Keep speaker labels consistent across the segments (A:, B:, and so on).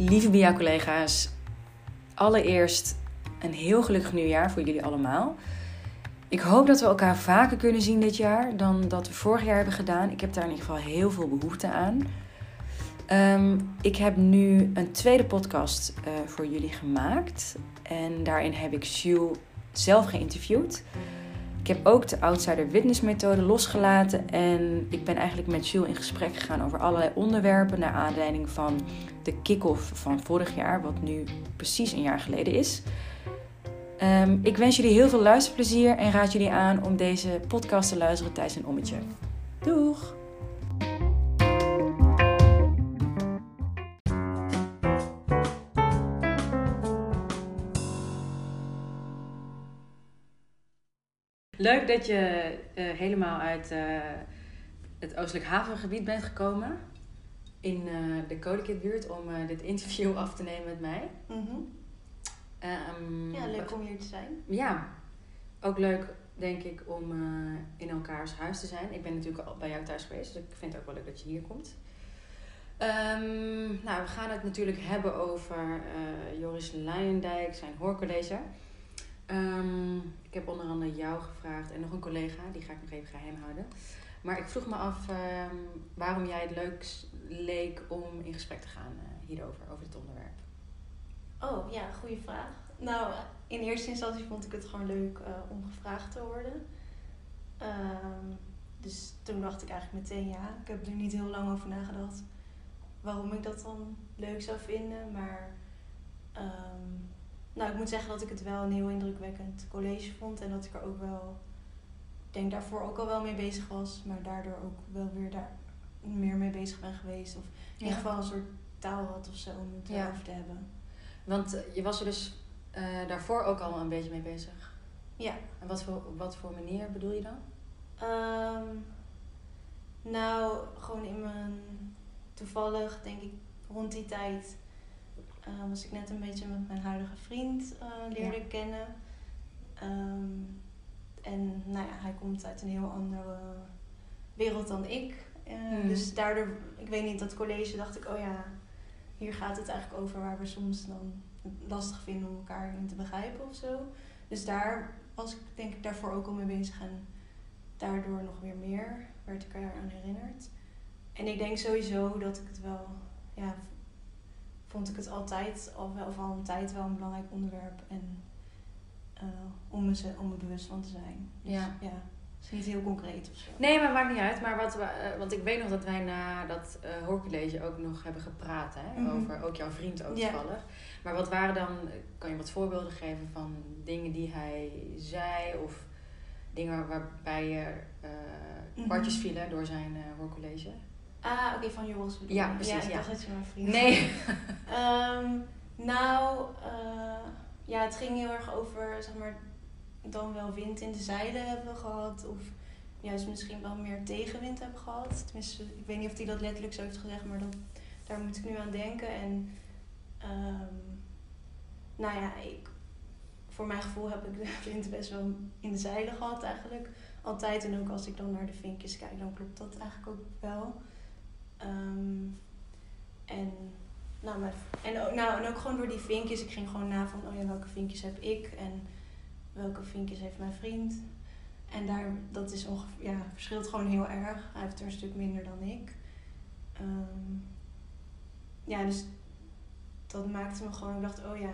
A: Lieve BIA-collega's, allereerst een heel gelukkig nieuwjaar voor jullie allemaal. Ik hoop dat we elkaar vaker kunnen zien dit jaar dan dat we vorig jaar hebben gedaan. Ik heb daar in ieder geval heel veel behoefte aan. Ehm, ik heb nu een tweede podcast uh, voor jullie gemaakt. En daarin heb ik Jules zelf geïnterviewd. Ik heb ook de Outsider Witness methode losgelaten. En ik ben eigenlijk met Jules in gesprek gegaan over allerlei onderwerpen. Naar aanleiding van de kick-off van vorig jaar, wat nu precies een jaar geleden is. Um, ik wens jullie heel veel luisterplezier en raad jullie aan om deze podcast te luisteren tijdens een ommetje. Doeg! Leuk dat je uh, helemaal uit uh, het Oostelijk Havengebied bent gekomen. In uh, de Kodenkitbuurt om dit interview af te nemen met mij.
B: Mm -hmm. um, ja, leuk om hier te zijn.
A: Ja, ook leuk denk ik om in elkaars huis te zijn. Ik ben natuurlijk al bij jou thuis geweest, dus ik vind het ook wel leuk dat je hier komt. Um, nou, we gaan het natuurlijk hebben over Joris Luijendijk, zijn hoorcollege. Um, ik heb onder andere jou gevraagd en nog een collega, die ga ik nog even geheim houden. Maar ik vroeg me af um, waarom jij het leuk leek om in gesprek te gaan uh, hierover, over dit onderwerp.
B: Oh ja, goede vraag. Nou, in eerste instantie vond ik het gewoon leuk uh, om gevraagd te worden. Um, dus toen dacht ik eigenlijk meteen ja. Ik heb er niet heel lang over nagedacht waarom ik dat dan leuk zou vinden. Maar nou, ik moet zeggen dat ik het wel een heel indrukwekkend college vond. En dat ik er ook wel, ik denk daarvoor ook al wel mee bezig was. Maar daardoor ook wel weer daar meer mee bezig ben geweest. Of in ieder geval een soort taal had of zo om het ja. erover te hebben.
A: Want uh, je was er dus uh, daarvoor ook al een beetje mee bezig?
B: Ja.
A: En wat voor, wat voor manier bedoel je dan?
B: Um, nou, gewoon in mijn... Toevallig, denk ik, rond die tijd uh, was ik net een beetje met mijn huidige vriend uh, leerde ja. kennen. Um, en nou ja, hij komt uit een heel andere wereld dan ik. Uh, mm. Dus daardoor, ik weet niet, dat college dacht ik, oh ja, hier gaat het eigenlijk over waar we soms dan lastig vinden om elkaar in te begrijpen of zo. Dus daar was ik denk ik daarvoor ook al mee bezig en daardoor nog weer meer werd ik eraan herinnerd. En ik denk sowieso dat ik het wel ja, vond ik het altijd, al wel, of al een tijd, wel een belangrijk onderwerp. En uh, om, me, om me bewust van te zijn. Dus, ja. ja. is niet heel concreet of zo.
A: Nee, maar maakt niet uit. Maar wat we, uh, want ik weet nog dat wij na dat uh, hoorcollege ook nog hebben gepraat. Hè, mm -hmm. Over ook jouw vriend ook ja. toevallig. Maar wat waren dan, kan je wat voorbeelden geven van dingen die hij zei? Of dingen waarbij je kwartjes mm -hmm. vielen door zijn hoorcollege?
B: Ah, oké, okay, van Joris.
A: Ja, precies.
B: Ja, ik
A: ja.
B: dacht dat je mijn vriend
A: Nee.
B: um, nou, uh, ja, het ging heel erg over, zeg maar, dan wel wind in de zeilen hebben gehad. Of juist misschien wel meer tegenwind hebben gehad. Tenminste, ik weet niet of hij dat letterlijk zo heeft gezegd, maar dat, daar moet ik nu aan denken. En, um, nou ja, ik, voor mijn gevoel heb ik de wind best wel in de zeilen gehad eigenlijk. Altijd. En ook als ik dan naar de vinkjes kijk, dan klopt dat eigenlijk ook wel. Um, en, nou, maar, en, ook, nou, en ook gewoon door die vinkjes. Ik ging gewoon na van, oh ja, welke vinkjes heb ik en welke vinkjes heeft mijn vriend. En daar, dat is ja, verschilt gewoon heel erg. Hij heeft er een stuk minder dan ik. Um, ja, dus dat maakte me gewoon, ik dacht, oh ja,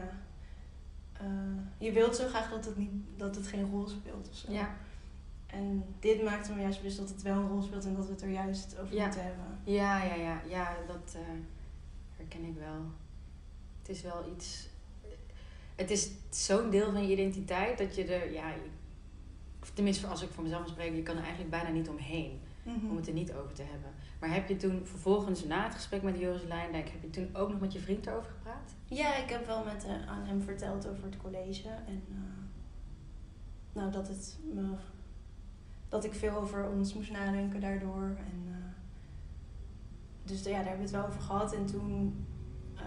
B: uh, je wilt zo graag dat het, niet, dat het geen rol speelt of zo.
A: Ja.
B: En dit maakte me juist bewust dat het wel een rol speelt en dat we het er juist over
A: ja.
B: moeten hebben.
A: Ja, ja, ja, ja, dat uh, herken ik wel. Het is wel iets. Het is zo'n deel van je identiteit dat je er, ja, tenminste als ik voor mezelf spreek, je kan er eigenlijk bijna niet omheen mm -hmm. om het er niet over te hebben. Maar heb je toen vervolgens na het gesprek met Joris Lijndijk, heb je toen ook nog met je vriend erover gepraat?
B: Ja, ik heb wel met, uh, aan hem verteld over het college en uh, nou dat het me dat ik veel over ons moest nadenken daardoor. En, uh, dus ja, daar hebben we het wel over gehad. En toen, uh,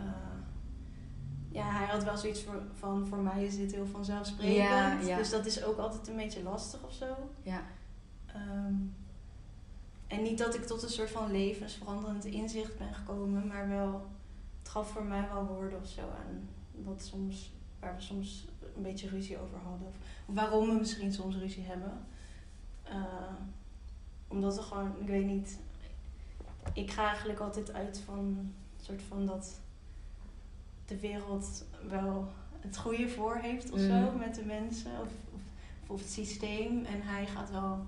B: ja, hij had wel zoiets voor, van, voor mij is dit heel vanzelfsprekend. Ja, ja. Dus dat is ook altijd een beetje lastig of zo.
A: Ja.
B: Um, en niet dat ik tot een soort van levensveranderend inzicht ben gekomen, maar wel het gaf voor mij wel woorden of zo aan wat soms, waar we soms een beetje ruzie over hadden. Of, of waarom we misschien soms ruzie hebben. Eh, omdat we gewoon, ik weet niet. Ik ga eigenlijk altijd uit van een soort van dat de wereld wel het goede voor heeft of zo
A: Mhm.
B: met de mensen of, of, of het systeem. En hij gaat wel,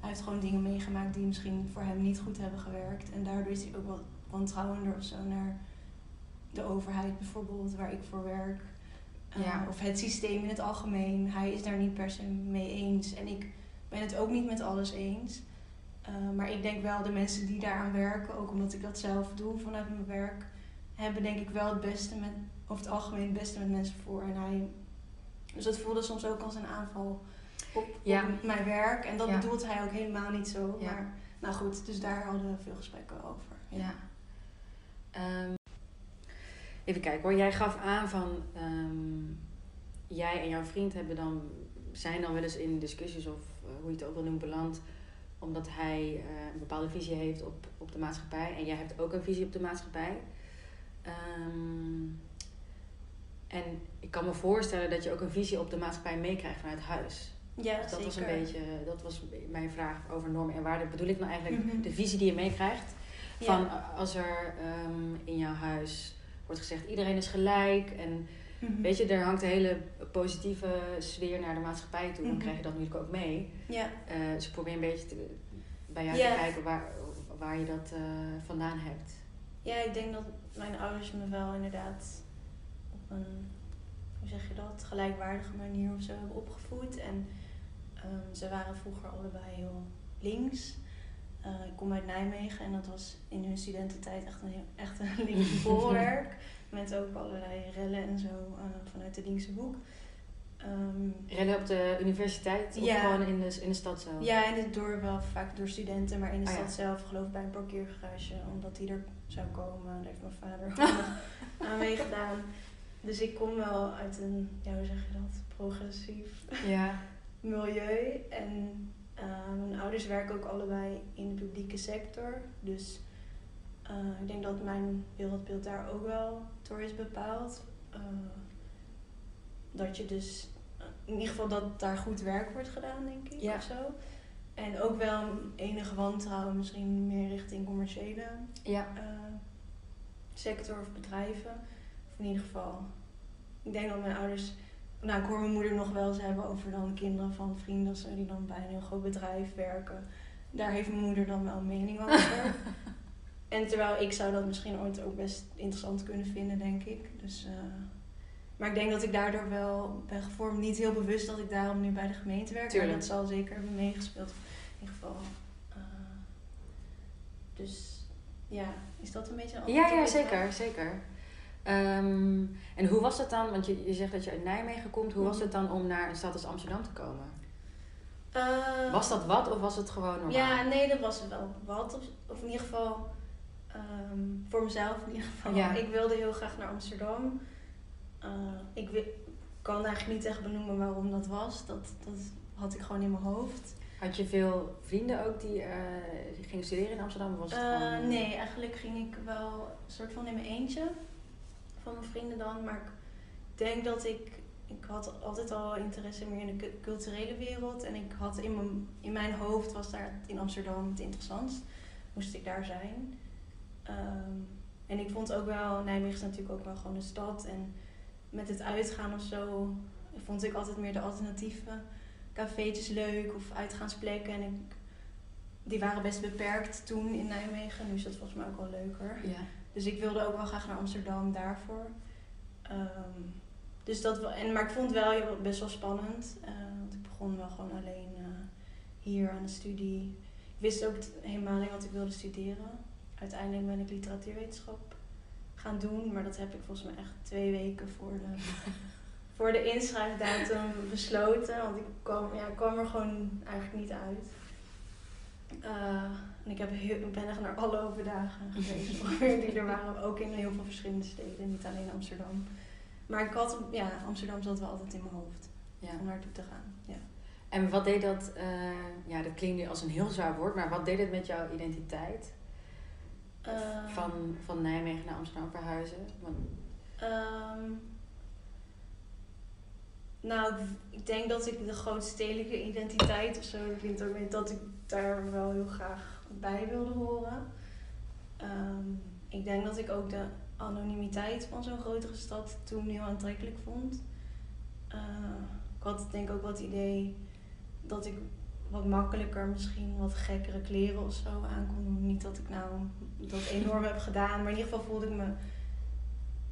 B: hij heeft gewoon dingen meegemaakt die misschien voor hem niet goed hebben gewerkt. En daardoor is hij ook wat wantrouwender of zo naar de overheid bijvoorbeeld, waar ik voor werk. Uh,
A: Ja.
B: Of het systeem in het algemeen. Hij is daar niet per se mee eens. En ik ben het ook niet met alles eens. Uh, maar ik denk wel, de mensen die daaraan werken, ook omdat ik dat zelf doe vanuit mijn werk, hebben denk ik wel het beste met, over het algemeen het beste met mensen voor. En hij, dus dat voelde soms ook als een aanval op,
A: Ja.
B: op mijn werk. En dat
A: Ja.
B: bedoelt hij ook helemaal niet zo.
A: Ja.
B: Maar nou goed, dus daar hadden we veel gesprekken over.
A: Ja. Ehm, even kijken hoor. Jij gaf aan van ehm, jij en jouw vriend hebben dan, zijn dan wel eens in discussies of eh, hoe je het ook wil noemen beland. Omdat hij eh, een bepaalde visie heeft op, op de maatschappij. En jij hebt ook een visie op de maatschappij. Ehm, en ik kan me voorstellen dat je ook een visie op de maatschappij meekrijgt vanuit huis.
B: Ja,
A: Dus dat was een beetje, dat was mijn vraag over normen en waarden. Bedoel ik nou eigenlijk
B: Mhm.
A: de visie die je meekrijgt?
B: Ja.
A: Van uh, als er ehm, in jouw huis wordt gezegd iedereen is gelijk en
B: Mhm.
A: weet je, er hangt een hele positieve sfeer naar de maatschappij toe, dan
B: Mhm.
A: krijg je dat natuurlijk ook mee.
B: Ja,
A: Uh, dus ik probeer een beetje te- bij jou te kijken waar, waar je dat uh, vandaan hebt.
B: ja, ik denk dat mijn ouders me wel inderdaad op een, hoe zeg je dat, gelijkwaardige manier of zo hebben opgevoed. En ehm, ze waren vroeger allebei heel links. Eh, ik kom uit Nijmegen en dat was in hun studententijd echt een, echt een links bolwerk. Met ook allerlei rellen en zo eh, vanuit de linkse hoek. Ehm,
A: Rellen op de universiteit of
B: Ja.
A: gewoon in de, in de stad zelf?
B: Ja, in het dorp wel vaak door studenten, maar in de
A: ja.
B: stad zelf geloof ik bij een parkeergarage, omdat die er zou komen. Daar heeft mijn vader aan meegedaan. Dus ik kom wel uit een, ja, hoe zeg je dat, progressief
A: Ja.
B: milieu. En eh, mijn ouders werken ook allebei in de publieke sector. Dus eh, ik denk dat mijn wereldbeeld daar ook wel door is bepaald. Eh, dat je dus, eh, in ieder geval dat daar goed werk wordt gedaan, denk ik.
A: Ja.
B: Of zo. En ook wel enige wantrouwen, misschien meer richting commerciële
A: Ja.
B: sector of bedrijven. Of in ieder geval, ik denk dat mijn ouders. Nou, ik hoor mijn moeder nog wel eens hebben over dan kinderen van vrienden die dan bij een heel groot bedrijf werken. Daar heeft mijn moeder dan wel een mening over. en terwijl ik zou dat misschien ooit ook best interessant kunnen vinden, denk ik. Dus, eh, maar ik denk dat ik daardoor wel ben gevormd. Niet heel bewust dat ik daarom nu bij de gemeente werk.
A: Tuurlijk.
B: Maar dat zal zeker hebben meegespeeld. In ieder geval. eh, dus ja, is dat een beetje een
A: Ja, ja, zeker, zeker. Ehm, en hoe was het dan, want je, je zegt dat je uit Nijmegen komt, hoe was
B: Mhm.
A: het dan om naar een stad als Amsterdam te komen?
B: Eh,
A: Was dat wat of was het gewoon normaal?
B: Ja, nee, dat was wel wat. Of, of in ieder geval ehm, voor mezelf in ieder geval.
A: Ja.
B: Ik wilde heel graag naar Amsterdam. Eh, ik kan eigenlijk niet echt benoemen waarom dat was. Dat, dat had ik gewoon in mijn hoofd.
A: Had je veel vrienden ook die, eh, die gingen studeren in Amsterdam? Was het
B: Eh,
A: gewoon,
B: nee, eigenlijk ging ik wel een soort van in mijn eentje van mijn vrienden dan. Maar ik denk dat ik. Ik had altijd al interesse meer in de cu- culturele wereld. En ik had in mijn, in mijn hoofd was daar in Amsterdam het interessantst. Moest ik daar zijn. Ehm, en ik vond ook wel, Nijmegen is natuurlijk ook wel gewoon een stad. En met het uitgaan of zo vond ik altijd meer de alternatieve cafeetjes leuk of uitgaansplekken. En ik, die waren best beperkt toen in Nijmegen. Nu is dat volgens mij ook wel leuker.
A: Ja.
B: Dus ik wilde ook wel graag naar Amsterdam daarvoor. Ehm, dus dat en, maar ik vond het wel best wel spannend. eh, want ik begon wel gewoon alleen eh, hier aan de studie. Ik wist ook helemaal niet wat ik wilde studeren. Uiteindelijk ben ik literatuurwetenschap gaan doen. Maar dat heb ik volgens mij echt twee weken voor de, voor de inschrijfdatum besloten. Want ik kwam, ja, ik kwam er gewoon eigenlijk niet uit. Eh, en ik heb heel, ben echt naar alle open dagen geweest die er waren. Ook in heel veel verschillende steden, niet alleen Amsterdam. Maar ik had, ja, Amsterdam zat wel altijd in mijn hoofd
A: Ja.
B: om naartoe te gaan. Ja.
A: En wat deed dat, eh, ja dat klinkt nu als een heel zwaar woord, maar wat deed het met jouw identiteit?
B: Eh,
A: Van, van Nijmegen naar Amsterdam verhuizen? Want,
B: Ehm, nou, ik- denk dat ik de grootstedelijke identiteit of zo vind dat ik daar wel heel graag bij wilde horen. Ehm, ik denk dat ik ook de anonimiteit van zo'n grotere stad toen heel aantrekkelijk vond. Eh, ik had denk ik ook wat idee dat ik wat makkelijker misschien wat gekkere kleren of zo aan kon doen. Niet dat ik nou dat enorm heb gedaan, maar in ieder geval voelde ik me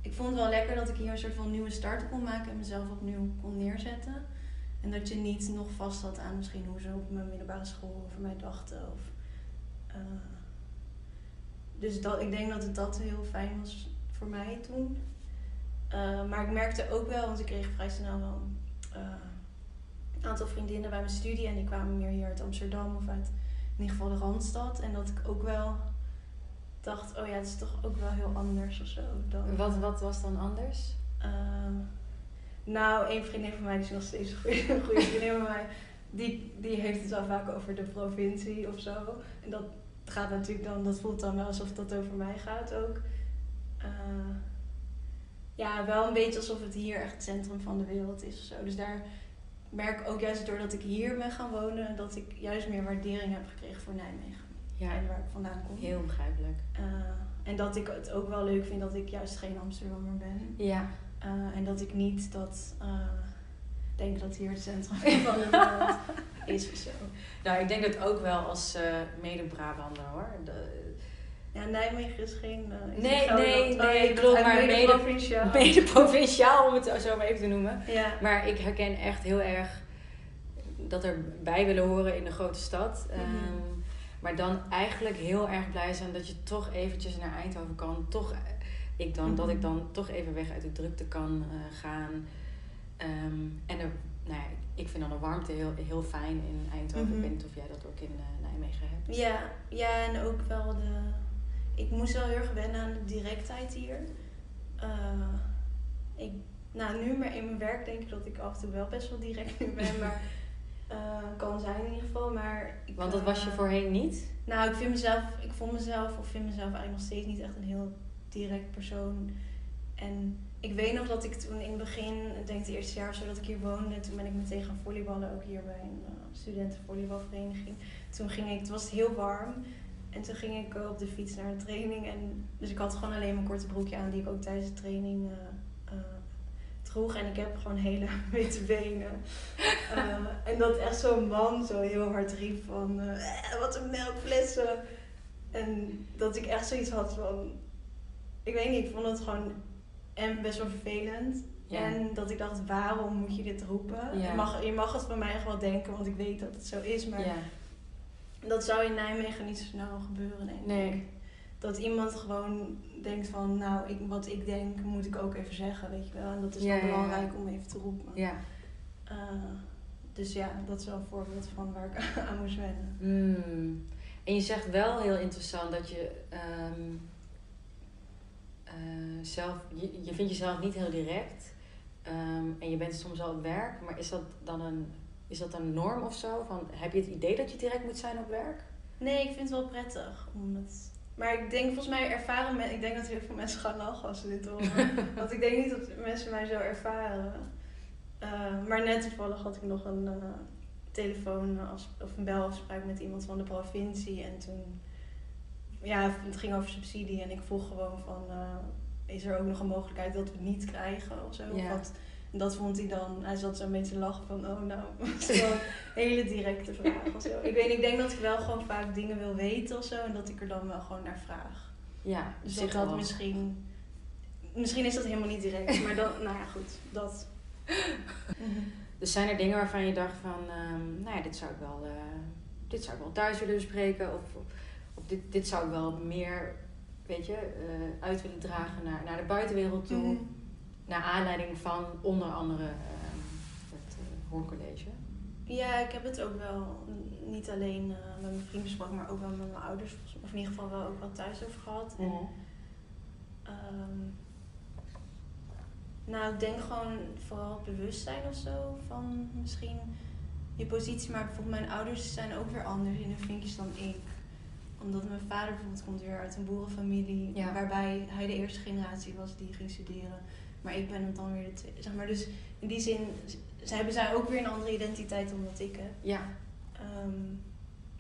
B: ik vond het wel lekker dat ik hier een soort van nieuwe start kon maken en mezelf opnieuw kon neerzetten. En dat je niet nog vast had aan misschien hoe ze op mijn middelbare school over mij dachten. Of, eh, dus dat, ik denk dat het dat heel fijn was voor mij toen. Eh, maar ik merkte ook wel, want ik kreeg vrij snel wel eh, aantal vriendinnen bij mijn studie. En die kwamen meer hier uit Amsterdam of uit in ieder geval de Randstad. En dat ik ook wel dacht, oh ja, het is toch ook wel heel anders of zo. Dan,
A: wat, wat was dan anders?
B: eh, nou, een vriendin van mij, die is nog steeds een goede, een goede vriendin van mij, die, die heeft het wel vaak over de provincie of zo. En dat gaat natuurlijk dan, dat voelt dan wel alsof dat over mij gaat ook. Eh, ja, wel een beetje alsof het hier echt het centrum van de wereld is of zo. Dus daar merk ook juist doordat ik hier ben gaan wonen, dat ik juist meer waardering heb gekregen voor Nijmegen.
A: Ja,
B: En waar ik vandaan kom.
A: heel begrijpelijk.
B: Eh, en dat ik het ook wel leuk vind dat ik juist geen Amsterdammer ben.
A: Ja,
B: Eh, en dat ik niet dat eh, denk dat hier het centrum van de wereld is of zo.
A: nou ik denk dat ook wel als mede-Brabander hoor. De,
B: Ja, Nijmegen is geen. is
A: Nee, nee,
B: Oh,
A: nee,
B: je bent
A: klopt, maar mede-
B: mede-provinciaal.
A: mede-provinciaal om het zo maar even te noemen.
B: Ja.
A: Maar ik herken echt heel erg dat er bij willen horen in de grote stad.
B: Mhm.
A: Ehm, maar dan eigenlijk heel erg blij zijn dat je toch eventjes naar Eindhoven kan. Toch, eh, ik dan, Dat
B: Mhm.
A: ik dan toch even weg uit de drukte kan eh, gaan. Ehm, en er, nou ja, ik vind dan de warmte heel, heel fijn in Eindhoven.
B: Mhm.
A: Ik weet niet of jij dat ook in Nijmegen hebt.
B: Ja, ja, en ook wel de. Ik moest wel heel erg wennen aan de directheid hier. Eh, ik, nou, nu maar in mijn werk denk ik dat ik af en toe wel best wel direct nu ben, maar eh, kan zijn in ieder geval. Maar ik,
A: Want dat was je
B: eh,
A: voorheen niet?
B: Nou, ik vind mezelf, ik vond mezelf, of vind mezelf eigenlijk nog steeds niet echt een heel direct persoon. En ik weet nog dat ik toen in het begin, ik denk het eerste jaar of zo dat ik hier woonde, toen ben ik meteen gaan volleyballen, ook hier bij een uh, studentenvolleybalvereniging. Toen ging ik, het was heel warm, en toen ging ik eh, op de fiets naar de training. En, dus ik had gewoon alleen mijn korte broekje aan, die ik ook tijdens de training eh, droeg. En ik heb gewoon hele witte benen. En dat echt zo'n man zo heel hard riep van, eh, wat een melkflessen. En dat ik echt zoiets had van, ik weet niet, ik vond het gewoon en best wel vervelend.
A: Ja.
B: En dat ik dacht, waarom moet je dit roepen?
A: Ja.
B: Je, mag, je mag het van mij wel denken, want ik weet dat het zo is. Maar
A: ja.
B: Dat zou in Nijmegen niet zo snel gebeuren, denk ik.
A: Nee.
B: Dat iemand gewoon denkt van, nou, ik, wat ik denk moet ik ook even zeggen, weet je wel. En dat is
A: Ja,
B: dan
A: ja, ja.
B: belangrijk om even te roepen.
A: ja.
B: Eh, dus ja, dat is wel een voorbeeld van waar ik aan moest wennen.
A: Hmm. En je zegt wel heel interessant dat je ehm, eh, zelf, je, je vindt jezelf niet heel direct ehm, en je bent soms al op werk, maar is dat dan een, is dat een norm of zo? Van, heb je het idee dat je direct moet zijn op werk?
B: Nee, ik vind het wel prettig. Om het... Maar ik denk volgens mij ervaren men, ik denk dat heel veel mensen gaan lachen als ze dit horen. Want ik denk niet dat mensen mij zo ervaren. Eh, maar net toevallig had ik nog een eh, telefoon of een belafspraak met iemand van de provincie. En toen, ja, het ging over subsidie. En ik vroeg gewoon van, eh, is er ook nog een mogelijkheid dat we het niet krijgen of zo?
A: Ja.
B: Dat vond hij dan, hij zat zo een beetje lachen van, oh nou, een hele directe vraag of zo. Ik weet niet, ik denk dat ik wel gewoon vaak dingen wil weten of zo. En dat ik er dan wel gewoon naar vraag.
A: Ja,
B: Dus dat misschien, misschien is dat helemaal niet direct. Maar dan, nou ja, goed, dat.
A: Dus zijn er dingen waarvan je dacht van, ehm, nou ja, dit zou ik wel, eh, dit zou ik wel thuis willen bespreken of, of dit, dit zou ik wel meer, weet je, eh, uit willen dragen naar, naar de buitenwereld toe.
B: Mhm.
A: Naar aanleiding van onder andere ehm, het eh, hoorcollege.
B: Ja, ik heb het ook wel niet alleen eh, met mijn vrienden besproken, maar ook wel met mijn ouders. Of in ieder geval wel ook wel thuis over gehad. En, ehm, nou, ik denk gewoon vooral het bewustzijn of zo van misschien je positie. Maar bijvoorbeeld mijn ouders zijn ook weer anders in hun vinkjes dan ik. omdat mijn vader bijvoorbeeld komt weer uit een boerenfamilie.
A: Ja.
B: Waarbij hij de eerste generatie was die ging studeren. Maar ik ben hem dan weer de tweede. Zeg maar, dus in die zin z- hebben zij ook weer een andere identiteit dan wat ik heb.
A: Ja.
B: Ehm,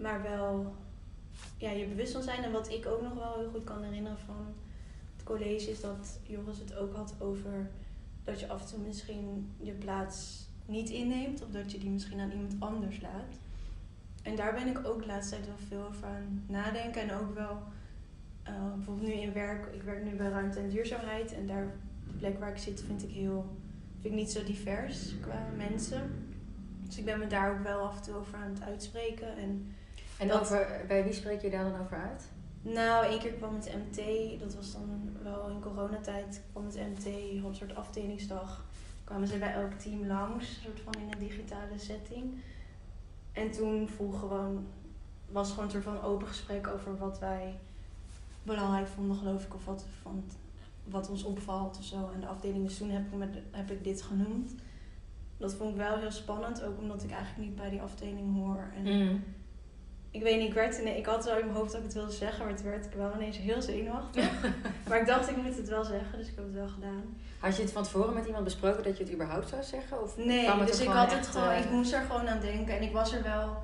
B: maar wel ja, je bewust van zijn. En wat ik ook nog wel heel goed kan herinneren van het college is dat Joris het ook had over dat je af en toe misschien je plaats niet inneemt. Of dat je die misschien aan iemand anders laat. En daar ben ik ook de laatste tijd wel veel over aan nadenken. En ook wel eh, bijvoorbeeld nu in werk. Ik werk nu bij ruimte en duurzaamheid. En daar, plek waar ik zit vind ik heel vind ik niet zo divers qua mensen. Dus ik ben me daar ook wel af en toe over aan het uitspreken. En
A: En
B: Dat-
A: over, bij wie spreek je daar dan over uit?
B: nou, één keer kwam het MT, dat was dan wel in coronatijd, kwam het MT, had een soort afdelingsdag. Kwamen ze bij elk team langs, soort van in een digitale setting. En toen vroeg gewoon, was gewoon een soort van open gesprek over wat wij belangrijk vonden, geloof ik, of wat, van, wat ons opvalt of zo. En de afdeling, dus toen heb ik, met, heb ik dit genoemd. Dat vond ik wel heel spannend, ook omdat ik eigenlijk niet bij die afdeling hoor. En
A: Mm.
B: ik weet niet, ik, werd ik had wel in mijn hoofd dat ik het wilde zeggen, maar toen werd ik wel ineens heel zenuwachtig. maar ik dacht, ik moet het wel zeggen, dus ik heb het wel gedaan.
A: Had je het van tevoren met iemand besproken dat je het überhaupt zou zeggen? Of
B: Nee, dus ik had het gewoon,
A: eh,
B: ik moest er gewoon aan denken. En ik was er wel,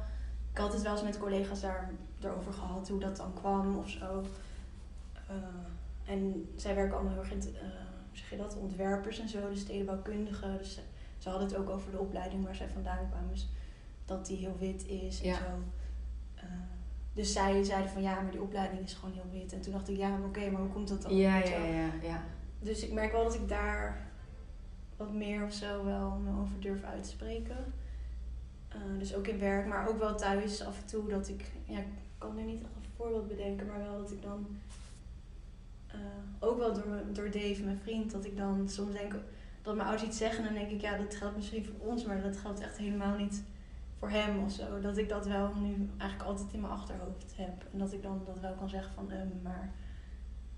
B: ik had het wel eens met collega's daar erover gehad, hoe dat dan kwam of zo. Eh, en zij werken allemaal heel erg in, hoe zeg je dat, ontwerpers en zo, de stedenbouwkundigen. Dus ze, ze hadden het ook over de opleiding waar zij vandaan kwamen. Dus dat die heel wit is en
A: Ja.
B: zo. Eh, dus zij zeiden van ja, maar die opleiding is gewoon heel wit. En toen dacht ik, ja, maar oké, maar hoe komt dat dan?
A: Ja, ja, ja, ja.
B: Dus ik merk wel dat ik daar wat meer of zo wel me over durf uit te spreken. Eh, dus ook in werk, maar ook wel thuis af en toe dat ik, ja, ik kan nu niet echt een voorbeeld bedenken, maar wel dat ik dan, eh, ook wel door, door Dave, mijn vriend, dat ik dan soms denk dat mijn ouders iets zeggen en dan denk ik, ja, dat geldt misschien voor ons, maar dat geldt echt helemaal niet voor hem of zo. Dat ik dat wel nu eigenlijk altijd in mijn achterhoofd heb. En dat ik dan dat wel kan zeggen van, ehm, maar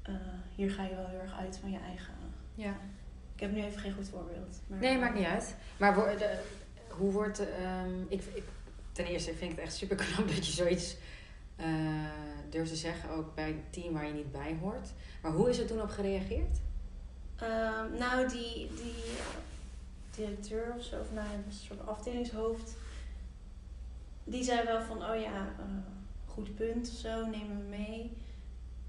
B: eh, hier ga je wel heel erg uit van je eigen
A: ja.
B: ik heb nu even geen goed voorbeeld. Maar,
A: Nee, maakt niet uit. Maar wo- de- hoe wordt... ehm, ik, ik, ten eerste vind ik het echt super knap dat je zoiets eh, durft te zeggen. Ook bij een team waar je niet bij hoort. Maar hoe is er toen op gereageerd?
B: Ehm, nou, die, die directeur of zo, of nou, een soort afdelingshoofd, die zei wel van, oh ja, eh, goed punt of zo, neem me mee.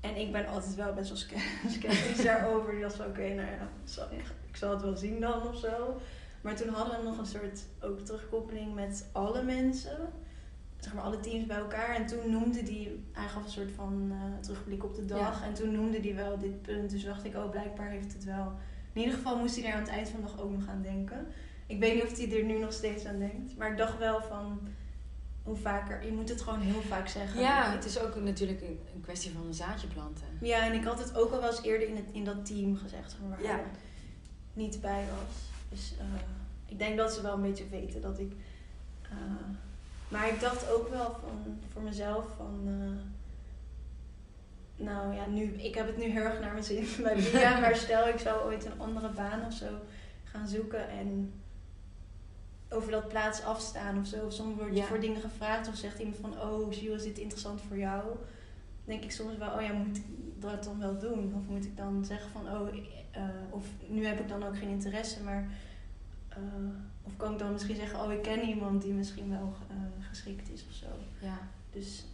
B: En ik ben altijd wel best wel sceptisch daarover. Die was van, oké, nou ja, zal- ik zal het wel zien dan of zo. Maar toen hadden we nog een soort ook terugkoppeling met alle mensen. Zeg maar alle teams bij elkaar. En toen noemde die, hij gaf een soort van eh, terugblik op de dag. En toen noemde die wel dit punt. Dus dacht ik, oh blijkbaar heeft het wel. In ieder geval moest hij er aan het eind van de dag ook nog aan denken. Ik weet niet of hij er nu nog steeds aan denkt. Maar ik dacht wel van, hoe vaker, je moet het gewoon heel vaak zeggen.
A: Ja, het is ook natuurlijk een, een kwestie van een zaadje planten.
B: Ja, en ik had het ook al wel eens eerder in, het, in dat team gezegd, waar
A: Ja.
B: hij niet bij was. Dus eh, ik denk dat ze wel een beetje weten dat ik. eh, maar ik dacht ook wel van, voor mezelf van. eh, nou ja, nu, ik heb het nu heel erg naar mijn zin bij Bia, maar stel ik zou ooit een andere baan of zo gaan zoeken en over dat plaats afstaan of zo. Of soms word je
A: Ja.
B: voor dingen gevraagd of zegt iemand van, oh Gilles, is dit interessant voor jou? denk ik soms wel, oh ja, moet ik dat dan wel doen? Of moet ik dan zeggen van, oh, eh, of nu heb ik dan ook geen interesse, maar... eh, of kan ik dan misschien zeggen, oh, ik ken iemand die misschien wel eh, geschikt is of zo.
A: Ja.
B: Dus,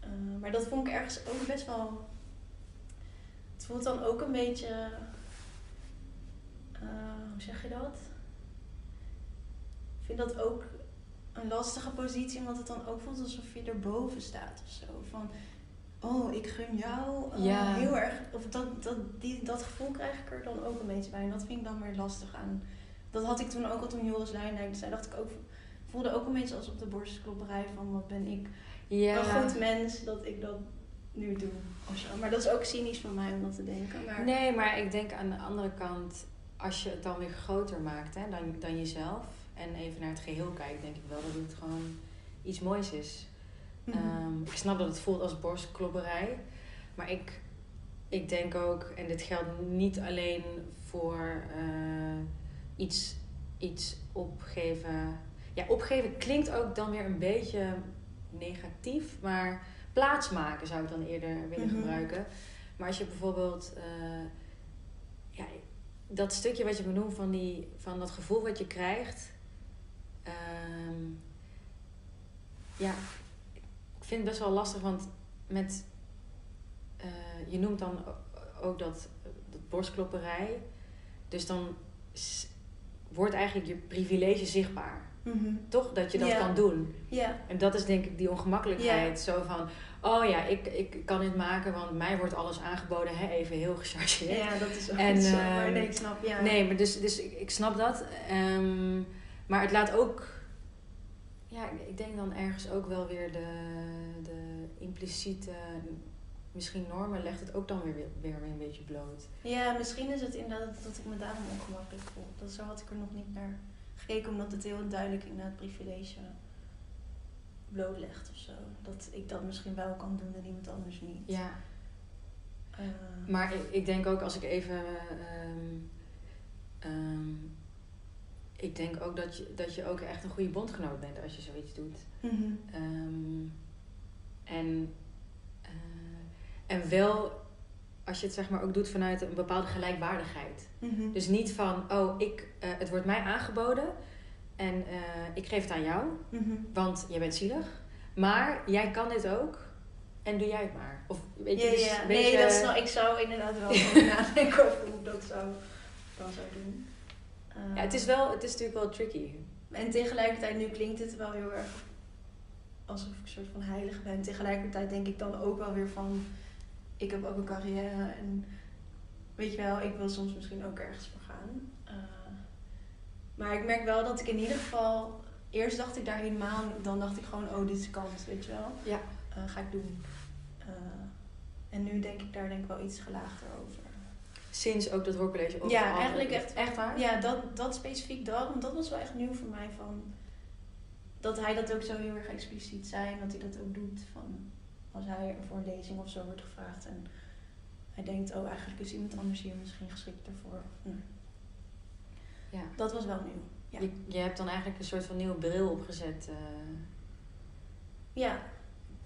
B: eh, maar dat vond ik ergens ook best wel... Het voelt dan ook een beetje... eh, hoe zeg je dat? Ik vind dat ook een lastige positie, omdat het dan ook voelt alsof je erboven staat of zo. Van, oh, ik gun jou
A: Ja.
B: heel erg. Of dat, dat, die, dat gevoel krijg ik er dan ook een beetje bij. En dat vind ik dan weer lastig aan. Dat had ik toen ook al toen Joris Luijendijk zei. dacht ik ook, voelde ook een beetje als op de borstklopperij van wat ben ik
A: Ja.
B: een goed mens dat ik dat nu doe. Of zo. Maar dat is ook cynisch van mij om dat te denken. Maar,
A: Nee, maar ik denk aan de andere kant, als je het dan weer groter maakt hè, dan, dan jezelf en even naar het geheel kijkt, denk ik wel dat het gewoon iets moois is.
B: Mhm.
A: Ehm, ik snap dat het voelt als borstklopperij, maar ik, ik denk ook, en dit geldt niet alleen voor eh, iets, iets opgeven. Ja, opgeven klinkt ook dan weer een beetje negatief, maar plaatsmaken zou ik dan eerder willen
B: Mhm.
A: gebruiken. Maar als je bijvoorbeeld eh, ja, dat stukje wat je benoemt van, die, van dat gevoel wat je krijgt. ehm, ja, ik vind het best wel lastig, want met, eh, je noemt dan ook dat, dat borstklopperij. Dus dan wordt eigenlijk je privilege zichtbaar.
B: Mhm.
A: Toch? Dat je dat kan doen.
B: Ja,
A: En dat is denk ik die ongemakkelijkheid. Zo van, oh ja, ik, ik kan dit maken, want mij wordt alles aangeboden. Hè? Even heel gechargeerd.
B: ja, dat is ook
A: En,
B: niet zo.
A: ehm,
B: Maar nee, ik snap, ja.
A: Nee, maar dus, dus ik, ik snap dat. Ehm, maar het laat ook... Ja, ik- ik denk dan ergens ook wel weer de, de impliciete... Misschien normen legt het ook dan weer, weer, weer een beetje bloot.
B: Ja, misschien is het inderdaad dat ik me daarom ongemakkelijk voel. Dat zo had ik er nog niet naar gekeken, omdat het heel duidelijk inderdaad privilege blootlegt of zo. Dat ik dat misschien wel kan doen en iemand anders niet.
A: Ja,
B: Eh,
A: maar ik, ik denk ook als ik even... ehm, ehm, ik denk ook dat je, dat je ook echt een goede bondgenoot bent als je zoiets doet. Ehm, en, en wel als je het zeg maar ook doet vanuit een bepaalde gelijkwaardigheid.
B: Mhm.
A: Dus niet van, oh, ik, eh, het wordt mij aangeboden en eh, ik geef het aan jou,
B: Mhm.
A: want jij bent zielig. Maar jij kan dit ook en doe jij het maar. Of weet je,
B: ja,
A: dus
B: ja. Nee, dat snap, ik zou inderdaad wel nadenken over hoe ik dat zou, dan zou doen.
A: Ja, het is, wel, het is natuurlijk wel tricky.
B: En tegelijkertijd, nu klinkt het wel heel erg alsof ik een soort van heilig ben. Tegelijkertijd denk ik dan ook wel weer van, ik heb ook een carrière en weet je wel, ik wil soms misschien ook ergens voor gaan. Eh, maar ik merk wel dat ik in ieder geval, eerst dacht ik daar helemaal, dan dacht ik gewoon, oh dit is kans, weet je wel.
A: Ja.
B: Eh, ga ik doen. Eh, en nu denk ik daar denk ik wel iets gelaagder over.
A: Sinds ook dat hoorcollege op
B: Ja, eigenlijk echt-
A: Echt waar?
B: Ja, dat, dat specifiek dat. Want dat was wel echt nieuw voor mij. Van, dat hij dat ook zo heel erg expliciet zei. En dat hij dat ook doet. Van, als hij voor een lezing of zo wordt gevraagd. En hij denkt, oh eigenlijk is iemand anders hier misschien geschikter voor. Hm.
A: Ja.
B: Dat was wel nieuw. Ja.
A: Je, je hebt dan eigenlijk een soort van nieuwe bril opgezet. eh.
B: Ja,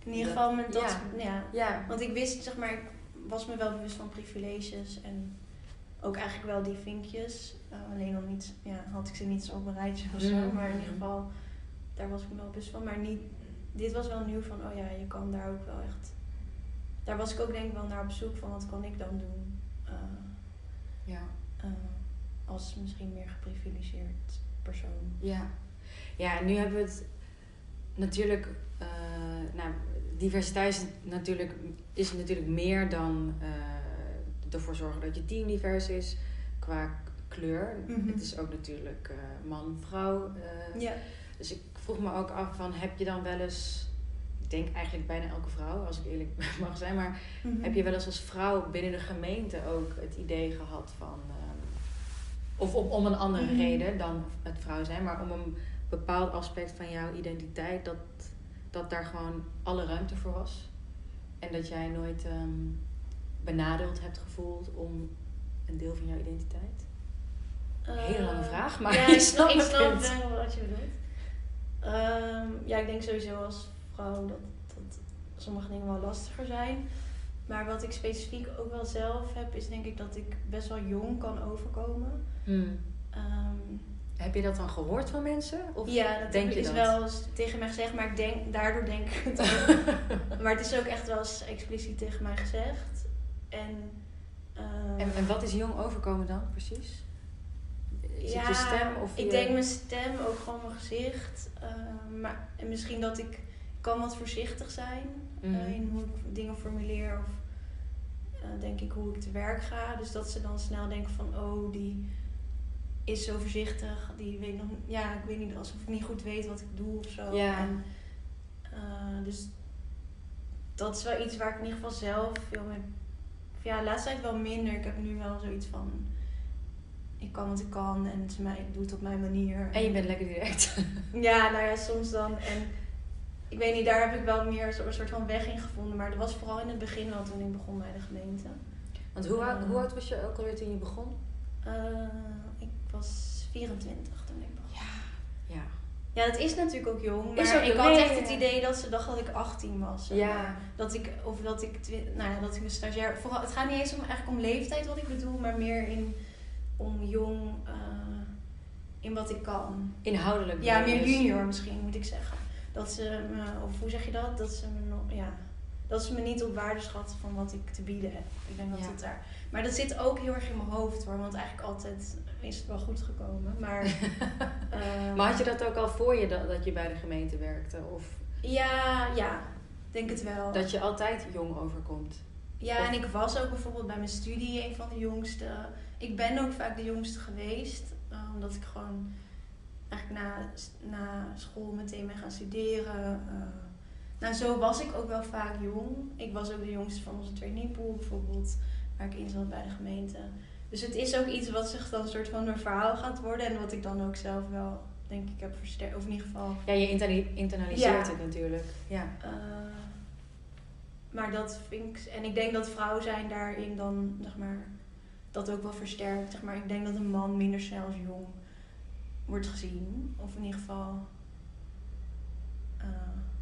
B: in ieder geval met dat.
A: ja.
B: Ja.
A: ja.
B: Want ik wist, zeg maar, ik was me wel bewust van privileges. En ook eigenlijk wel die vinkjes. Eh, alleen dan niet, ja, had ik ze niet zo op een rijtje of zo.
A: Mhm.
B: Maar in ieder geval, daar was ik me wel bewust van. Maar niet, dit was wel nieuw van, oh ja, je kan daar ook wel echt... Daar was ik ook denk ik wel naar op zoek van, wat kan ik dan doen? eh,
A: ja.
B: eh, als misschien meer geprivilegeerd persoon.
A: Ja, ja en nu hebben we het natuurlijk. eh, nou, diversiteit is natuurlijk, is natuurlijk meer dan ervoor zorgen dat je team divers is qua kleur.
B: Mhm.
A: Het is ook natuurlijk man, vrouw.
B: Ja.
A: Dus ik vroeg me ook af van heb je dan wel eens. Ik denk eigenlijk bijna elke vrouw, als ik eerlijk mag zijn. Maar
B: Mhm.
A: heb je wel eens als vrouw binnen de gemeente ook het idee gehad van. ehm, of om, om een andere
B: Mhm.
A: reden dan het vrouw zijn, maar om een bepaald aspect van jouw identiteit, dat, dat daar gewoon alle ruimte voor was. En dat jij nooit ehm, benadeeld hebt gevoeld om een deel van jouw identiteit? Hele lange
B: Eh,
A: vraag, maar
B: ik snap, ik
A: het
B: snap wel wat je bedoelt. Ehm, ja, ik denk sowieso als vrouw dat, dat sommige dingen wel lastiger zijn. Maar wat ik specifiek ook wel zelf heb, is denk ik dat ik best wel jong kan overkomen.
A: Hmm.
B: Ehm,
A: Heb je dat dan gehoord van mensen? Of
B: ja, dat
A: denk je
B: is
A: dat?
B: wel eens tegen mij gezegd, maar ik denk, daardoor denk ik het ook. maar het is ook echt wel eens expliciet tegen mij gezegd. En, ehm,
A: en, en wat is jong overkomen dan precies? Is het je stem? Of
B: ik denk mijn stem, ook gewoon mijn gezicht. Ehm, maar, en misschien dat ik kan wat voorzichtig zijn
A: Mhm.
B: eh, in hoe ik dingen formuleer of eh, denk ik hoe ik te werk ga. Dus dat ze dan snel denken van oh, die is zo voorzichtig. Die weet nog ja, ik weet niet, alsof ik niet goed weet wat ik doe of zo.
A: Ja.
B: En, eh, dus dat is wel iets waar ik in ieder geval zelf veel mee. Ja, de laatste tijd wel minder. Ik heb nu wel zoiets van. Kan wat ik kan en het is mij, ik doe het op mijn manier.
A: En je bent lekker direct.
B: Ja, nou ja, soms dan. En ik weet niet, daar heb ik wel meer zo- een soort van weg in gevonden. Maar dat was vooral in het begin wel toen ik begon bij de gemeente.
A: Want hoe, oud- hoe oud was je ook alweer toen je begon?
B: Eh, ik was 24 toen ik begon.
A: Ja.
B: Ja, dat is natuurlijk ook jong. Maar
A: ook
B: ik had echt
A: ja,
B: het
A: ja.
B: idee dat ze dacht dat ik 18 was.
A: Ja.
B: maar. Dat ik, of dat ik, nou ja, dat ik een stagiair... Vooral, het gaat niet eens om, eigenlijk om leeftijd wat ik bedoel, maar meer in, om jong, eh, in wat ik kan.
A: Inhoudelijk.
B: Ja, meer
A: dus.
B: junior misschien, moet ik zeggen. Dat ze me, of hoe zeg je dat? Dat ze me nog, ja... Dat ze me niet op waarde schatten van wat ik te bieden heb. Ik denk dat
A: Ja.
B: het daar... Maar dat zit ook heel erg in mijn hoofd hoor. Want eigenlijk altijd is het wel goed gekomen. Maar... eh,
A: Maar had je dat ook al voor je dat, dat je bij de gemeente werkte? Of
B: Ja, ja. Denk het wel.
A: dat je altijd jong overkomt?
B: Ja, en ik was ook bijvoorbeeld bij mijn studie een van de jongste. Ik ben ook vaak de jongste geweest. eh, omdat ik gewoon eigenlijk na, na school meteen ben gaan studeren. eh. nou, zo was ik ook wel vaak jong. Ik was ook de jongste van onze trainingpool bijvoorbeeld. Waar ik in zat bij de gemeente. Dus het is ook iets wat zich dan een soort van een verhaal gaat worden. En wat ik dan ook zelf wel, denk ik, heb versterkt. Of in ieder geval
A: Ja, je internali- internaliseert
B: Ja.
A: het natuurlijk. Ja.
B: eh, maar dat vind ik. En ik denk dat vrouw zijn daarin dan, zeg maar, dat ook wel versterkt. Zeg maar, ik denk dat een man minder snel als jong wordt gezien. Of in ieder geval. eh,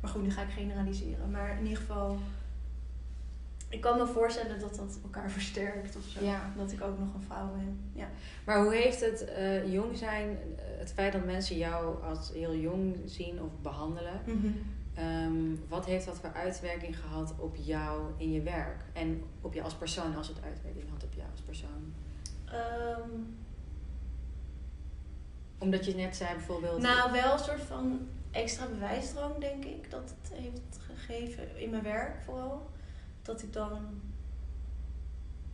B: maar goed, nu ga ik generaliseren. Maar in ieder geval. Ik kan me voorstellen dat dat elkaar versterkt of zo.
A: Ja.
B: Dat ik ook nog een vrouw ben. Ja.
A: Maar hoe heeft het eh, jong zijn, eh, het feit dat mensen jou als heel jong zien of behandelen, ehm, wat heeft dat voor uitwerking gehad op jou in je werk? En op je als persoon, als het uitwerking had op jou persoon?
B: Ehm,
A: Omdat je net zei bijvoorbeeld.
B: Nou, wel een soort van extra bewijsdrang, denk ik, dat het heeft gegeven in mijn werk vooral. Dat ik dan.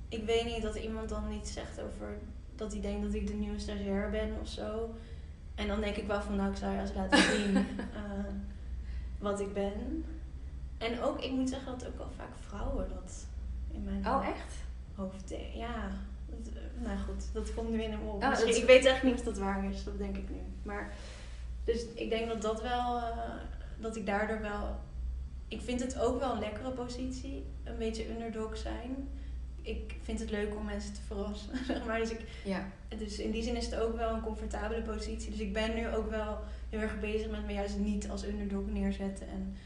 B: Ik weet niet dat iemand dan niet zegt over dat hij denkt dat ik de nieuwe stagiair ben of zo. En dan denk ik wel van, nou, ik zou je eens laten zien eh, wat ik ben. En ook, ik moet zeggen dat ook wel vaak vrouwen dat in mijn
A: Oh, echt?
B: Hoofd denken. Ja, dat, eh, nou goed, dat komt nu in hem op.
A: Ah, dat-
B: Ik weet echt niet of dat waar is, dat denk ik nu. Maar, dus ik denk dat dat wel, eh, dat ik daardoor wel... Ik vind het ook wel een lekkere positie, een beetje underdog zijn. Ik vind het leuk om mensen te verrassen, zeg maar. Dus, ik,
A: Ja.
B: dus in die zin is het ook wel een comfortabele positie. Dus ik ben nu ook wel heel erg bezig met me juist niet als underdog neerzetten. En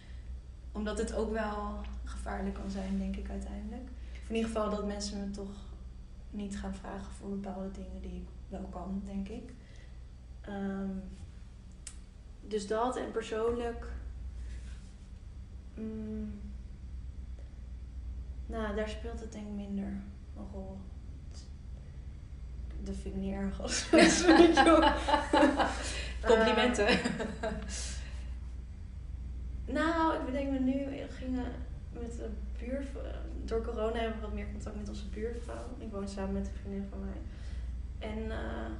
B: omdat het ook wel gevaarlijk kan zijn, denk ik uiteindelijk. In ieder geval dat mensen me toch niet gaan vragen voor bepaalde dingen die ik wel kan, denk ik. Ehm, dus dat en persoonlijk. mm, nou, daar speelt het denk ik minder een rol. Dat vind ik niet erg als
A: Complimenten.
B: Eh, nou, ik bedenk me nu, gingen met de buurvrouw. Door corona hebben we wat meer contact met onze buurvrouw. Ik woon samen met een vriendin van mij. En eh,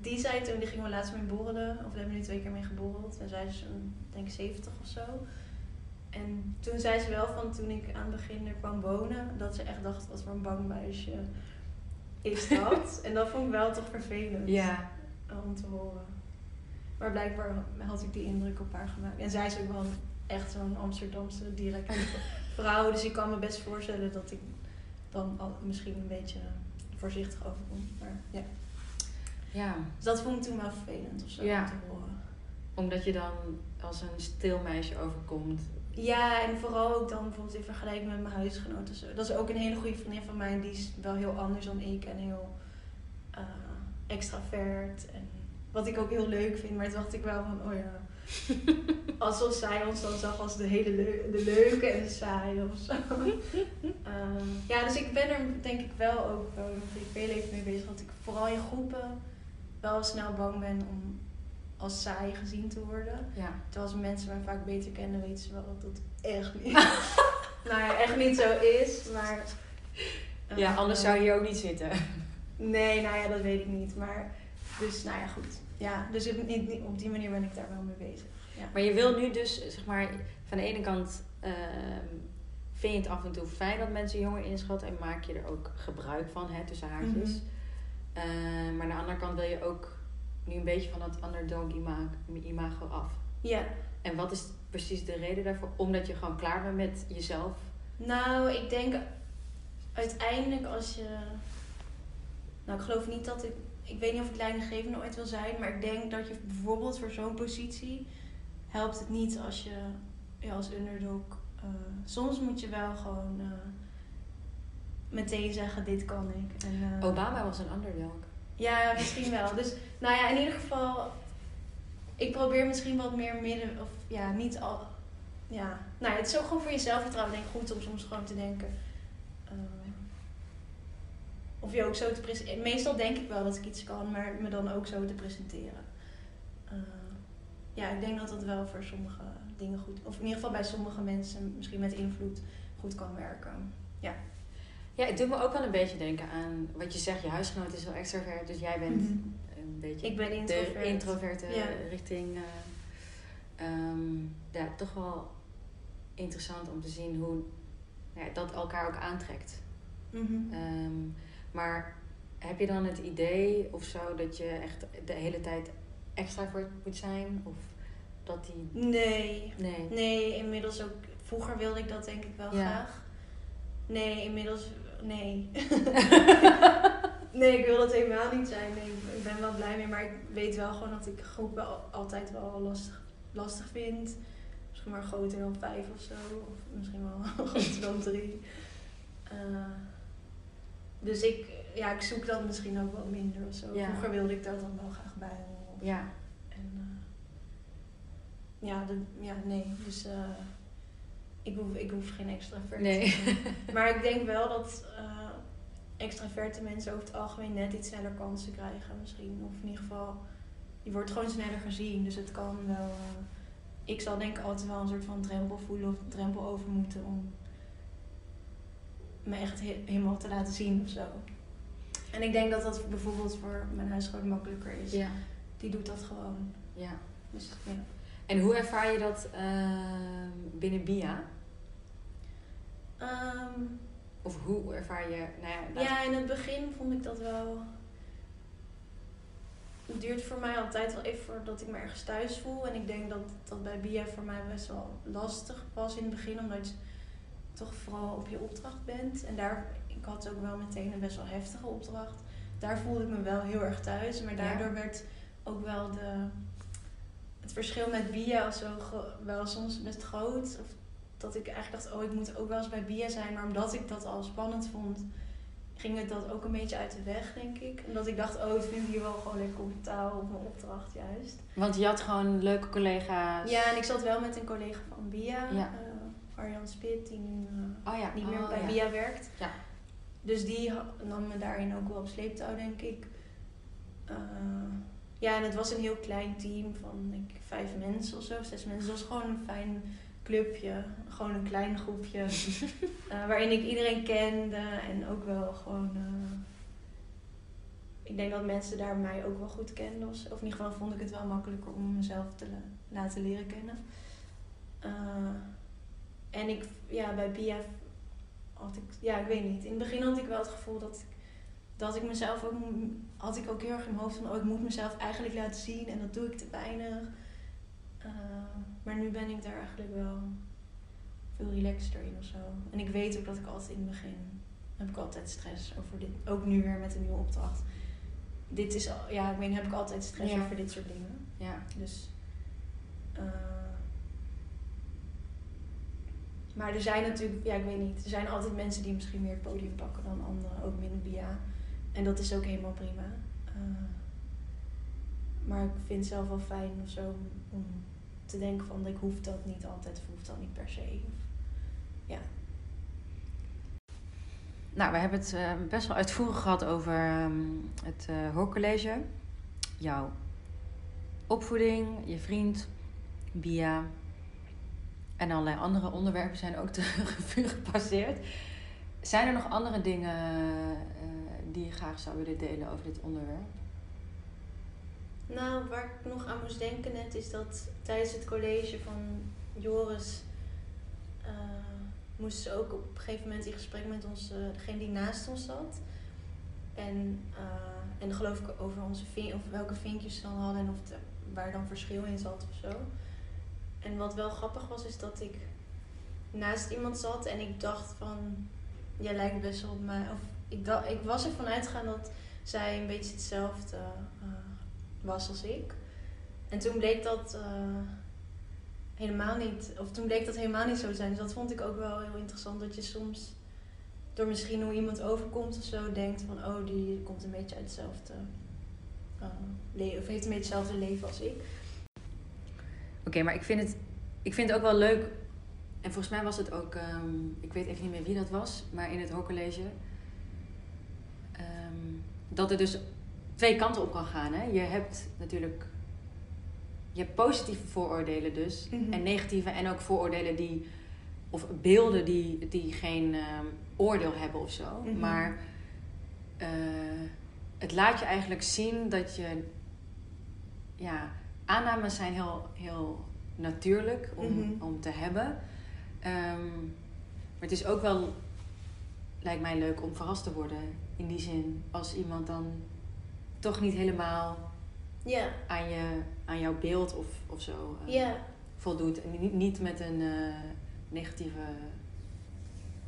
B: die zei toen, die gingen we laatst mee borrelen. Of we hebben nu twee keer mee geborreld. En zij is een, denk ik 70 of zo. En toen zei ze wel van toen ik aan het begin er kwam wonen, dat ze echt dacht, wat voor een bang meisje is dat? en dat vond ik wel toch vervelend
A: ja.
B: om te horen. Maar blijkbaar had ik die indruk op haar gemaakt. En zij is ook wel echt zo'n Amsterdamse directe vrouw. Dus ik kan me best voorstellen dat ik dan al misschien een beetje voorzichtig overkom. Maar ja.
A: ja.
B: Dus dat vond ik toen wel vervelend of zo
A: Ja.
B: om te horen.
A: Omdat je dan als een stil meisje overkomt.
B: Ja, en vooral ook dan bijvoorbeeld in vergelijking met mijn huisgenoten. Zo. Dat is ook een hele goede vriendin van mij. Die is wel heel anders dan ik en heel eh, extravert. En wat ik ook heel leuk vind. Maar toen dacht ik wel van, oh ja. Alsof zij ons dan zag als de hele leu- de leuke en de saaie of zo. Ehm, ja, dus ik ben er denk ik wel ook wel in mijn privéleven mee bezig. Dat ik vooral in groepen wel snel bang ben om als saai gezien te worden.
A: Ja.
B: Terwijl als mensen mij vaak beter kennen, weten ze wel dat dat echt niet, nou ja, echt niet zo is. Maar,
A: ja,
B: eh,
A: anders zou je hier ook niet zitten.
B: Nee, nou ja, dat weet ik niet. Maar, dus nou ja, goed. Ja, dus niet, niet- op die manier ben ik daar wel mee bezig. Ja.
A: Maar je wil nu dus, zeg maar, van de ene kant ehm, vind je het af en toe fijn dat mensen jonger inschatten en maak je er ook gebruik van, hè, tussen haakjes.
B: Mhm.
A: Eh, maar aan de andere kant wil je ook nu een beetje van dat underdog ima- imago af.
B: ja.
A: En wat is precies de reden daarvoor? Omdat je gewoon klaar bent met jezelf.
B: Nou, ik denk uiteindelijk als je. Nou, ik geloof niet dat ik ik weet niet of ik leidinggevende ooit wil zijn, maar ik denk dat je bijvoorbeeld voor zo'n positie helpt het niet als je ja, als underdog. eh, soms moet je wel gewoon eh, meteen zeggen: dit kan ik. En, eh,
A: Obama was een underdog.
B: Ja, misschien wel. Dus nou ja, in ieder geval, ik probeer misschien wat meer midden, of ja, niet al. Ja, nou ja, het is ook gewoon voor jezelf vertrouwen, denk ik, goed om soms gewoon te denken. Eh, of je ook zo te presenteren. Meestal denk ik wel dat ik iets kan, maar me dan ook zo te presenteren. Eh, ja, ik denk dat dat wel voor sommige dingen goed, of in ieder geval bij sommige mensen misschien met invloed goed kan werken.
A: Ja, het doet me ook wel een beetje denken aan wat je zegt. Je huisgenoot is wel extravert, dus jij bent een beetje
B: Ik ben
A: de
B: introvert.
A: introverte
B: Ja.
A: richting. eh, ehm, ja, toch wel interessant om te zien hoe ja, dat elkaar ook aantrekt.
B: Mhm.
A: Ehm, maar heb je dan het idee of zo dat je echt de hele tijd extravert moet zijn? Of dat die.
B: Nee,
A: Nee.
B: Nee, inmiddels ook. Vroeger wilde ik dat denk ik wel
A: Ja.
B: graag. Nee, inmiddels. Nee. nee, ik wil dat helemaal niet zijn. Nee, ik ben wel blij mee, maar ik weet wel gewoon dat ik groepen al- altijd wel lastig, lastig vind. Misschien maar groter dan vijf of zo. Of misschien wel groter dan drie. Eh, dus ik, ja, ik zoek dat misschien ook wel minder of zo.
A: Ja.
B: Vroeger wilde ik daar dan wel graag bij.
A: Ja.
B: En, eh, ja, de, ja, nee. Dus eh, ik, hoef, ik hoef geen extravert
A: Nee.
B: Maar ik denk wel dat eh extraverte mensen over het algemeen net iets sneller kansen krijgen misschien. Of in ieder geval, je wordt gewoon sneller gezien. Dus het kan wel... ik zal denk ik altijd wel een soort van drempel voelen of drempel over moeten om me echt he- helemaal te laten zien of zo. En ik denk dat dat bijvoorbeeld voor mijn huisgenoot makkelijker is.
A: Ja.
B: Die doet dat gewoon.
A: ja.
B: Dus ja.
A: En hoe ervaar je dat ehm, binnen BIA?
B: Ehm,
A: Of hoe ervaar je. Nou ja, laat-
B: ja, in het begin vond ik dat wel. Het duurt voor mij altijd wel even voordat ik me ergens thuis voel. En ik denk dat dat bij BIA voor mij best wel lastig was in het begin, omdat toch vooral op je opdracht bent. En daar, ik had ook wel meteen een best wel heftige opdracht. Daar voelde ik me wel heel erg thuis. Maar
A: Ja.
B: daardoor werd ook wel de, het verschil met BIA zo wel soms best groot. Of dat ik eigenlijk dacht, oh, ik moet ook wel eens bij BIA zijn. Maar omdat ik dat al spannend vond, ging het dat ook een beetje uit de weg, denk ik. Omdat ik dacht, oh, ik vind hier wel gewoon lekker comfortabel op mijn opdracht juist.
A: Want je had gewoon leuke collega's.
B: Ja, en ik zat wel met een collega van BIA,
A: Ja.
B: Arjan Spit, die nu eh,
A: Oh ja.
B: niet meer
A: oh,
B: bij
A: ja.
B: BIA werkt.
A: Ja.
B: Dus die nam me daarin ook wel op sleeptouw, denk ik. Eh, ja, en het was een heel klein team van denk ik, vijf mensen of zo, zes mensen. Het was gewoon een fijn clubje, gewoon een klein groepje. eh, waarin ik iedereen kende en ook wel gewoon. ik denk dat mensen daar mij ook wel goed kenden. Of, in ieder geval vond ik het wel makkelijker om mezelf te la- laten leren kennen. En ik, ja, bij BIA had ik, ja, ik weet niet. In het begin had ik wel het gevoel dat ik, dat ik mezelf ook, had ik ook heel erg in mijn hoofd van, oh, ik moet mezelf eigenlijk laten zien en dat doe ik te weinig. Eh, maar nu ben ik daar eigenlijk wel veel relaxter in of zo. En ik weet ook dat ik altijd in het begin, heb ik altijd stress over dit. Ook nu weer met een nieuwe opdracht. Dit is, ja, ik weet niet, heb ik altijd stress
A: Ja.
B: over dit soort dingen.
A: Ja.
B: Dus. eh, maar er zijn natuurlijk, ja, ik weet niet. Er zijn altijd mensen die misschien meer podium pakken dan anderen, ook binnen BIA. En dat is ook helemaal prima. Eh, maar ik vind het zelf wel fijn of zo om, te denken van ik hoef dat niet altijd of hoef dat niet per se. Ja.
A: Nou, we hebben het eh, best wel uitvoerig gehad over ehm, het eh hoorcollege. Jouw opvoeding, je vriend, Bia. En allerlei andere onderwerpen zijn ook de revue gepasseerd. Zijn er nog andere dingen eh, die je graag zou willen delen over dit onderwerp?
B: Nou, waar ik nog aan moest denken net is dat tijdens het college van Joris eh, moesten ze ook op een gegeven moment in gesprek met ons, degene die naast ons zat. En, eh, en geloof ik over onze vin of welke vinkjes ze dan hadden en of de- waar dan verschil in zat of zo. En wat wel grappig was, is dat ik naast iemand zat en ik dacht van, jij lijkt best wel op mij. Of ik, dacht, ik was ervan uitgegaan dat zij een beetje hetzelfde eh, was als ik. En toen bleek dat eh, helemaal niet, of toen bleek dat helemaal niet zo te zijn. Dus dat vond ik ook wel heel interessant. Dat je soms door misschien hoe iemand overkomt of zo denkt van oh, die komt een beetje uit hetzelfde uh, leven, of heeft een beetje hetzelfde leven als ik.
A: Oké, maar ik vind, het, ik vind het ook wel leuk. En volgens mij was het ook, ehm, ik weet even niet meer wie dat was, maar in het hoorcollege. Um, dat er dus twee kanten op kan gaan. Hè? Je hebt natuurlijk je hebt positieve vooroordelen dus.
B: Mhm.
A: En negatieve en ook vooroordelen die, of beelden die, die geen ehm, oordeel hebben of zo.
B: Mhm.
A: Maar eh, het laat je eigenlijk zien dat je, ja, aannames zijn heel, heel natuurlijk om,
B: Mhm.
A: om te hebben. Ehm, maar het is ook wel, lijkt mij leuk om verrast te worden. In die zin, als iemand dan toch niet helemaal aan, je, aan jouw beeld of, of zo eh, voldoet. En niet, niet met een eh, negatieve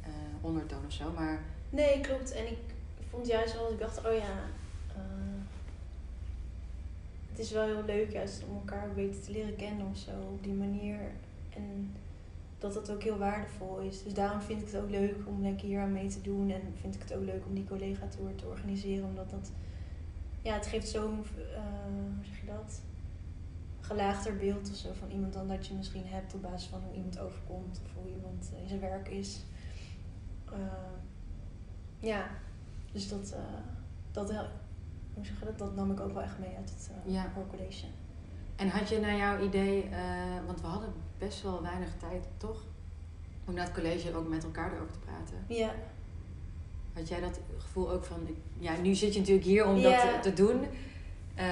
A: eh, ondertoon of zo, maar
B: nee, klopt. En ik vond juist wel, ik dacht, oh ja, het is wel heel leuk juist om elkaar beter te leren kennen of zo, op die manier. En dat dat ook heel waardevol is. Dus daarom vind ik het ook leuk om lekker hier aan mee te doen. En vind ik het ook leuk om die collega-tour te organiseren. Omdat dat, ja, het geeft zo'n, eh, hoe zeg je dat? Gelaagder beeld of zo van iemand dan dat je misschien hebt op basis van hoe iemand overkomt of hoe iemand in zijn werk is. Eh, ja, dus dat, eh, dat, hel- hoe zeg je dat? dat nam ik ook wel echt mee uit het uh,
A: Ja.
B: hoorcollege.
A: En had je naar jouw idee, eh, want we hadden best wel weinig tijd, toch? Om na het college ook met elkaar erover te praten.
B: Ja,
A: Had jij dat gevoel ook van, ja, nu zit je natuurlijk hier om
B: Ja.
A: dat te, te doen. Eh,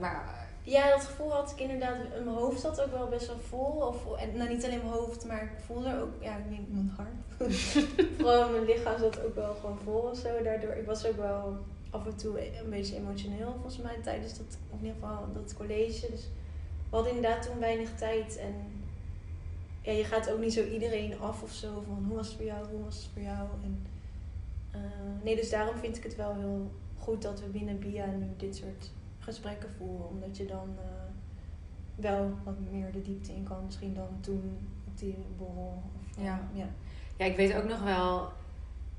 A: maar
B: Ja, dat gevoel had ik inderdaad. in Mijn hoofd zat ook wel best wel vol. Of, en, nou, niet alleen mijn hoofd, maar ik voelde er ook, ja, ik denk mijn hart. Vooral mijn lichaam zat ook wel gewoon vol of zo. Daardoor, ik was ook wel af en toe een beetje emotioneel volgens mij tijdens dat, of in ieder geval dat college. Dus we hadden inderdaad toen weinig tijd. En ja, je gaat ook niet zo iedereen af of zo van hoe was het voor jou, hoe was het voor jou. En, eh, nee, dus daarom vind ik het wel heel goed dat we binnen BIA nu dit soort gesprekken voeren. Omdat je dan eh, wel wat meer de diepte in kan. Misschien dan toen op die borrel. Of,
A: Ja.
B: ja.
A: Ja, ik weet ook nog wel.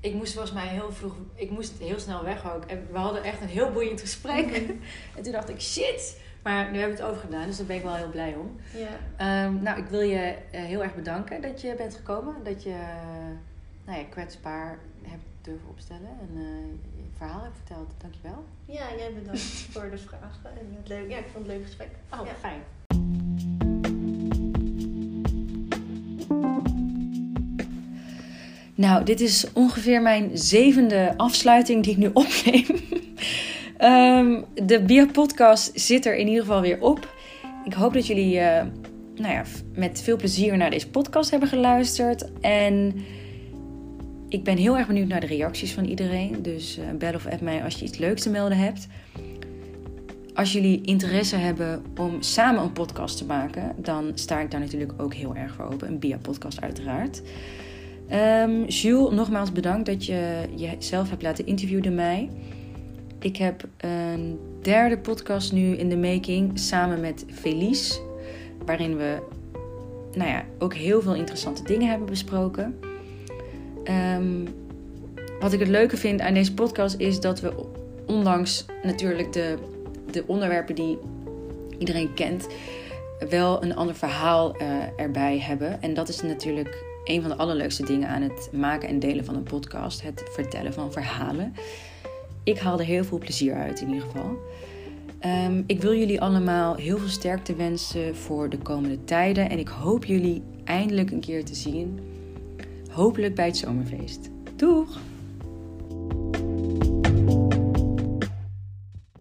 A: Ik moest volgens mij heel vroeg. Ik moest heel snel weg ook. En we hadden echt een heel boeiend gesprek. En toen dacht ik, shit. Maar nu hebben we het overgedaan, dus daar ben ik wel heel blij om.
B: Ja.
A: Ehm, nou, ik wil je eh, heel erg bedanken dat je bent gekomen. Dat je eh, nou ja, kwetsbaar hebt durven opstellen en eh, je verhaal hebt verteld. Dankjewel.
B: ja, jij bedankt voor de vragen. En het leuk. Ja, ik vond het een leuk gesprek.
A: Oh,
B: Ja.
A: fijn. Nou, dit is ongeveer mijn zevende afsluiting die ik nu opneem. Ehm, de Bia-podcast zit er in ieder geval weer op. Ik hoop dat jullie eh, nou ja, met veel plezier naar deze podcast hebben geluisterd. En ik ben heel erg benieuwd naar de reacties van iedereen. Dus eh, bel of app mij als je iets leuks te melden hebt. Als jullie interesse hebben om samen een podcast te maken, dan sta ik daar natuurlijk ook heel erg voor open. Een Bia-podcast uiteraard. Ehm Jules, nogmaals bedankt dat je jezelf hebt laten interviewen door mij. Ik heb een derde podcast nu in de making samen met Felice. Waarin we nou ja, ook heel veel interessante dingen hebben besproken. Ehm, wat ik het leuke vind aan deze podcast is dat we ondanks natuurlijk de, de onderwerpen die iedereen kent, wel een ander verhaal eh, erbij hebben. En dat is natuurlijk een van de allerleukste dingen aan het maken en delen van een podcast: het vertellen van verhalen. Ik haal er heel veel plezier uit in ieder geval. Ehm, ik wil jullie allemaal heel veel sterkte wensen voor de komende tijden. En ik hoop jullie eindelijk een keer te zien. Hopelijk bij het zomerfeest. Doeg!